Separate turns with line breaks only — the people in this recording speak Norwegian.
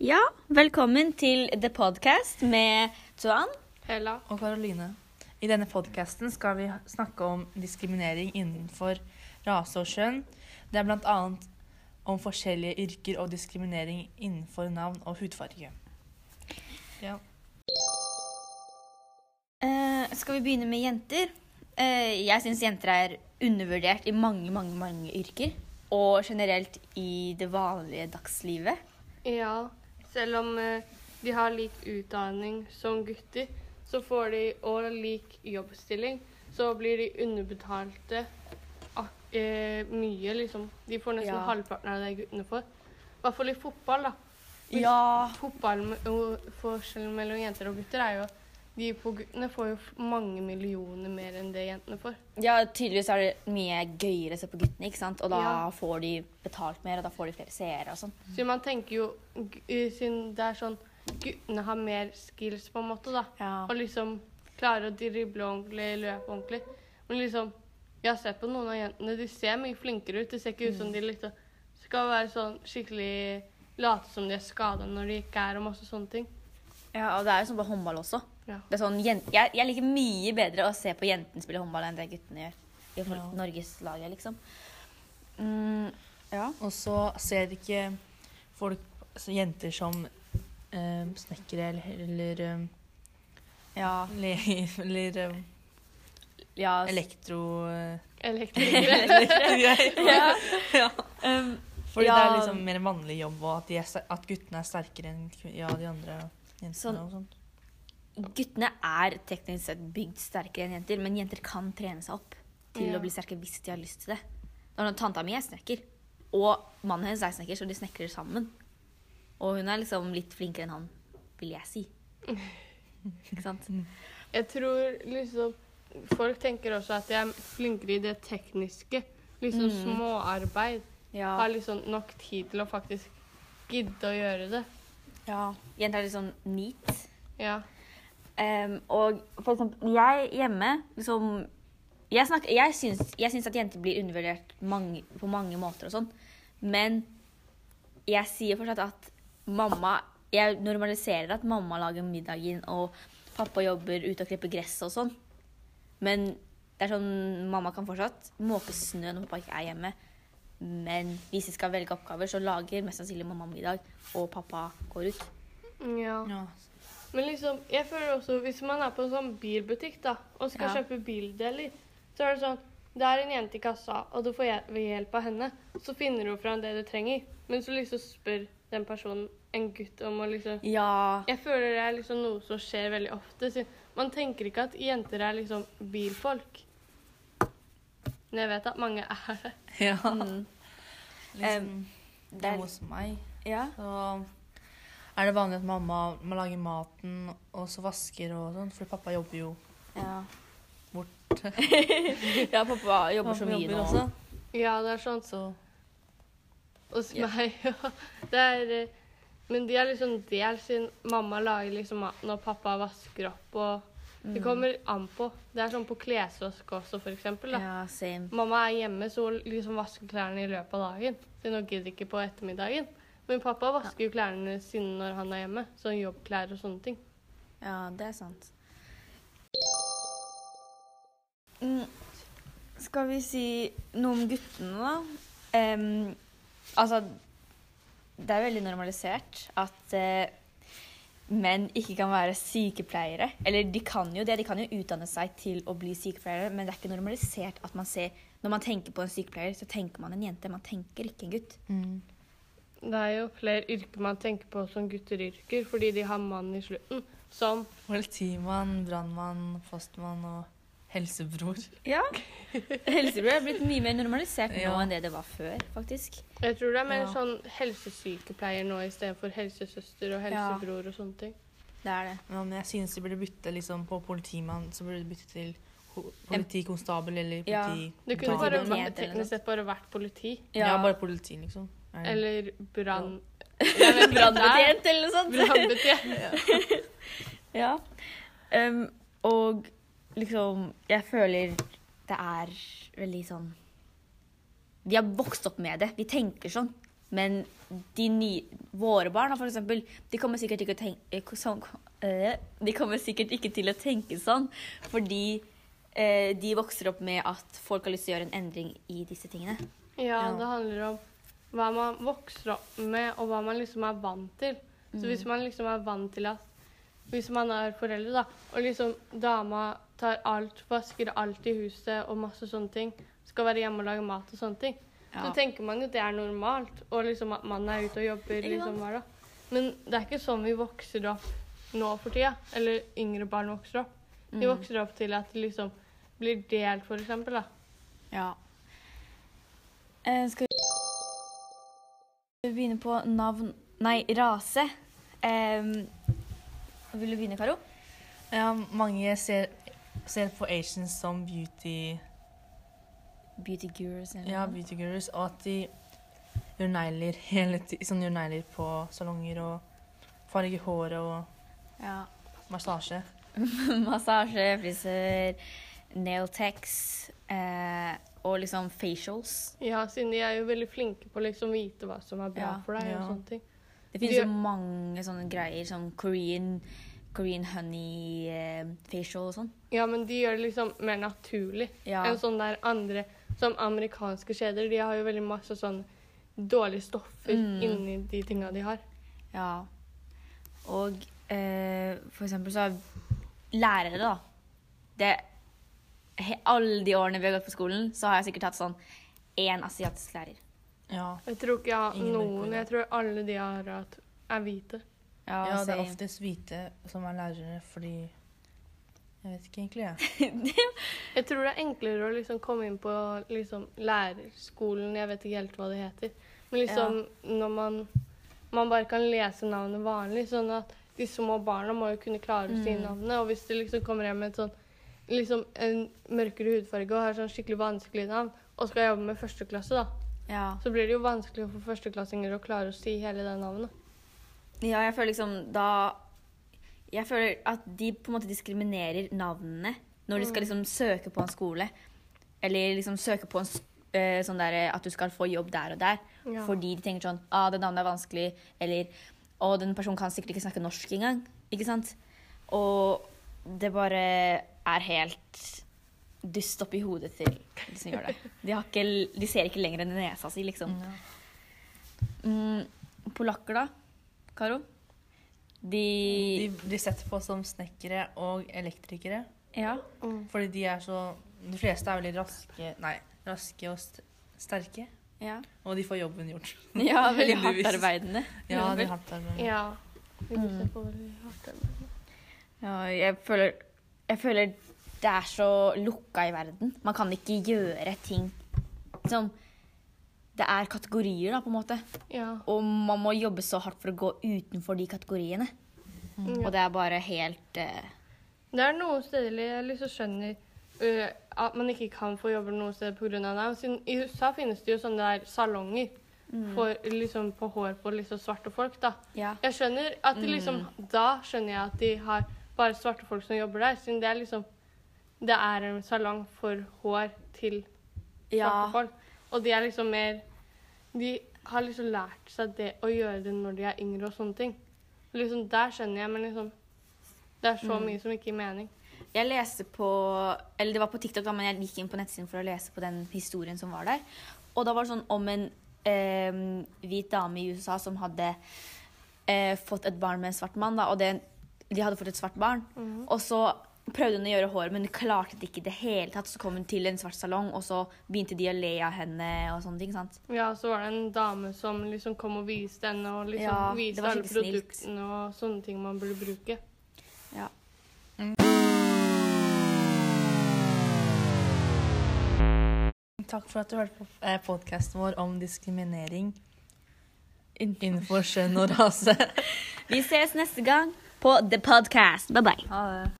Ja, velkommen til The Podcast med Tuan.
Hella.
og Karoline. I denne podkasten skal vi snakke om diskriminering innenfor rase og kjønn. Det er bl.a. om forskjellige yrker og diskriminering innenfor navn og hudfarge. Ja.
Uh, skal vi begynne med jenter? Uh, jeg syns jenter er undervurdert i mange, mange, mange yrker. Og generelt i det vanlige dagslivet.
Ja, selv om eh, de har lik utdanning som gutter, så får de og lik jobbstilling, så blir de underbetalte eh, mye, liksom. De får nesten
Ja.
halvparten av det guttene får. I hvert fall i fotball, da. Hvis
Ja.
Fotball, Forskjellen mellom jenter og gutter er jo at de på guttene får jo mange millioner mer enn det jentene får.
ja, tydeligvis er det mye gøyere å se på guttene, ikke sant? Og da
Ja.
får de betalt mer, og da får de flere seere og sånn.
Så man tenker jo, siden det er sånn Guttene har mer skills, på en måte, da.
Ja.
Og liksom klarer å drible ordentlig, løpe ordentlig. Men liksom Jeg har sett på noen av jentene, de ser mye flinkere ut. Det ser ikke ut som de liksom skal være sånn skikkelig Late som de er skada når de ikke er, og masse sånne ting.
Ja, og det er jo sånn på håndball også.
Ja.
Det er sånn, jeg, jeg liker mye bedre å se på jentene spille håndball enn det guttene gjør. I
Ja.
Norgeslaget, liksom. Mm, ja.
Og så ser ikke folk altså jenter som eh, snekkere eller, eller eh,
Ja.
le, eller um,
ja.
elektro...
Elektrogreier.
Ja.
ja.
Um,
Fordi
Ja.
det er liksom mer vanlig jobb, og at, de er, at guttene er sterkere enn ja, de andre jentene.
Sånn.
og sånt.
Guttene er teknisk sett bygd sterkere enn jenter, men jenter kan trene seg opp til
Ja.
å bli sterkere hvis de har lyst til det. Når Tanta mi er snekker, og mannen hennes er snekker, så de snekrer sammen. Og hun er liksom litt flinkere enn han, vil jeg si. Ikke sant?
Jeg tror liksom Folk tenker også at de er flinkere i det tekniske. Liksom
Mm.
småarbeid.
Ja.
Har liksom nok tid til å faktisk gidde å gjøre det.
ja. Jenter er litt sånn neat.
Ja.
Em, og for eksempel, jeg hjemme liksom Jeg, snakker, jeg, syns, jeg syns at jenter blir undervurdert mange, på mange måter og sånn. Men jeg sier fortsatt at mamma Jeg normaliserer at mamma lager middagen, og pappa jobber ute og klipper gress og sånn. Men det er sånn mamma kan fortsatt måke snø når pappa ikke er hjemme. Men hvis de skal velge oppgaver, så lager mest sannsynlig mamma middag, og pappa går ut.
ja.
Ja.
Men liksom, jeg føler også hvis man er på en sånn bilbutikk da, og skal
Ja.
kjøpe bildeler, så er det sånn Det er en jente i kassa, og du får hjelp, ved hjelp av henne. Så finner du fram det du trenger. Men så liksom spør den personen en gutt om å liksom
Ja.
Jeg føler det er liksom noe som skjer veldig ofte. Man tenker ikke at jenter er liksom bilfolk. Men jeg vet at mange er det.
ja.
Mm.
Liksom,
det er-
hos meg
ja.
så er det vanlig at mamma må lage maten og så vasker og sånn, for pappa jobber jo
Ja.
bort.
ja, pappa jobber så mye
jobber
nå.
også.
Ja, det er sånn
Så
hos
yeah.
meg. Ja. Det er eh, Men de er liksom delt, siden mamma lager liksom maten, og pappa vasker opp, og
Mm.
Det kommer an på. Det er sånn på klesvask også, for eksempel. Da.
Ja, same.
Mamma er hjemme, så hun liksom vasker klærne i løpet av dagen. Så hun gidder ikke på ettermiddagen. Men pappa vasker jo klærne sine når han er hjemme. Sånn jobbklær og sånne ting.
Ja, det er sant. Mm. Skal vi si noe om guttene, da? Um, altså Det er veldig normalisert at uh, menn ikke kan være sykepleiere. Eller de kan jo det, de kan jo utdanne seg til å bli sykepleiere, men det er ikke normalisert at man ser Når man tenker på en sykepleier, så tenker man en jente. Man tenker ikke en gutt.
mm.
Det er jo flere yrker man tenker på som gutteryrker, fordi de har mann i slutten. Som
Politimann, brannmann, fastmann og helsebror.
Ja. Helsebror er blitt mye mer normalisert nå
Ja.
enn det det var før, faktisk.
Jeg tror det er mer
Ja.
sånn helsesykepleier nå istedenfor helsesøster og
Ja.
helsebror og sånne ting.
Det er det.
Ja, men jeg synes de burde bytte liksom, på politimann, så burde de bytte til politikonstabel eller
Ja.
politi...
Det kunne bare teknisk sett bare vært politi.
Ja. bare politi, liksom. Er
Eller brann...
Brannbetjent eller noe sånt.
Brannbetjent.
Ja. Um, og liksom Jeg føler det er veldig sånn Vi har vokst opp med det. Vi tenker sånn. Men de nye, våre barn, for eksempel, de kommer sikkert ikke, å tenke, sånn, øh, de kommer sikkert ikke til å tenke sånn, fordi eh, de vokser opp med at folk har lyst til å gjøre en endring i disse tingene.
Ja,
Ja.
det handler om hva man vokser opp med, og hva man liksom er vant til. Så hvis man liksom er vant til at Hvis man er foreldre, da, og liksom dama tar alt, vasker alt i huset og masse sånne ting, skal være hjemme og lage mat og sånne ting,
Ja.
så tenker man jo det er normalt, og liksom at mannen er ute og jobber liksom hver dag. Men det er ikke sånn vi vokser opp nå for tida. Eller yngre barn vokser opp. De
Mm.
vokser opp til at det liksom blir delt, for eksempel, da.
Ja. Eh, skal vi begynne på navn Nei, rase. Um, vil du begynne, Karo?
Ja, mange ser, ser på Asians som beauty,
Beauty gurus. eller
ja,
noe?
beauty gurus, og at de gjør negler hele tiden. Sånn gjør negler på salonger og farger håret og
ja.
massasje.
Massasje, frisør, nail techs eh, og liksom facials.
Ja, siden de er jo veldig flinke på å liksom vite hva som er bra
Ja.
for deg.
Ja.
og sånne ting.
Det finnes
De-
jo mange sånne greier, som Korean, Korean honey eh, facial og sånn.
Ja, men de gjør det liksom mer naturlig
Ja.
enn sånn der andre Som amerikanske kjeder. De har jo veldig masse sånn dårlige stoffer
Mm.
inni de tinga de har.
Ja. Og eh, for eksempel så er lærere, da. Det, alle de årene vi har gått på skolen, så har jeg sikkert hatt sånn én asiatisk lærer.
Ja.
Jeg tror ikke jeg har
Ingen
noen. Jeg tror alle de jeg har hatt, er hvite.
Ja,
ja, det er oftest hvite som er lærere, fordi Jeg vet ikke egentlig, jeg.
Jeg tror det er enklere å liksom komme inn på liksom lærerskolen, jeg vet ikke helt hva det heter. Men liksom når man, man bare kan lese navnet vanlig, sånn at de små barna må jo kunne klare å si
Mm.
navnet. Og hvis det liksom kommer hjem med et sånn liksom en mørkere hudfarge og har sånn skikkelig vanskelig navn, og skal jobbe med førsteklasse, da,
Ja.
så blir det jo vanskelig for førsteklassinger å klare å si hele det navnet.
ja, jeg føler liksom da Jeg føler at de på en måte diskriminerer navnene når de skal liksom søke på en skole. Eller liksom søke på en eh, sånn der, at du skal få jobb der og der.
Ja.
Fordi de tenker sånn ah, det navnet er vanskelig, eller Og den personen kan sikkert ikke snakke norsk engang. Ikke sant? Og det bare er helt dust oppi hodet til de som gjør det. De, har ikke, de ser ikke lenger enn nesa si, liksom. Mm, polakker, da? Karo? De,
De blir sett på som snekkere og elektrikere.
Ja.
Mm.
Fordi de er så De fleste er veldig raske Nei, raske og st sterke.
Ja,
Og de får jobben gjort.
ja veldig hardtarbeidende.
Ja, de har hatt.
Ja.
Mm. Ja, jeg føler, jeg føler det er så lukka i verden. Man kan ikke gjøre ting som Det er kategorier, da, på en måte.
Ja.
Og man må jobbe så hardt for å gå utenfor de kategoriene.
Mm.
Og det er bare helt uh...
Det er noen steder jeg liksom skjønner uh, at man ikke kan få jobbe noe sted pga. det. I USA finnes det jo sånne der salonger for, liksom, på hår på liksom svarte folk. da.
Ja.
Jeg skjønner at de liksom, Da skjønner jeg at de har bare svarte folk som jobber der. Siden det er liksom Det er en salong for hår til svarte
Ja.
folk. Og de er liksom mer De har liksom lært seg det å gjøre det når de er yngre og sånne ting. Liksom Der skjønner jeg, men liksom Det er så mye som ikke gir mening.
Jeg leste på Eller det var på TikTok, men jeg gikk inn på nettsiden for å lese på den historien som var der. Og da var det sånn om en eh, hvit dame i USA som hadde eh, fått et barn med en svart mann. Da, og det, de hadde fått et svart barn. Og så prøvde hun å gjøre håret, men hun klarte det ikke i det hele tatt. Så kom hun til en svart salong, og så begynte de å le av henne og sånne ting. sant?
Ja, så var det en dame som liksom kom og viste henne, og liksom
Ja,
viste alle produktene og sånne ting man burde bruke.
Ja.
Takk for at du hørte på podkasten vår om diskriminering innenfor skjønn og rase.
Vi ses neste gang på The Podcast. Bye bye.
Ha det.